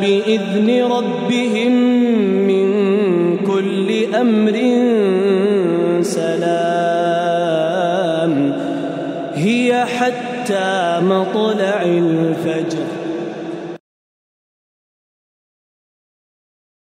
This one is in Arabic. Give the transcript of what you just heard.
بإذن ربهم من كل أمر سلام. هي حتى مطلع الفجر.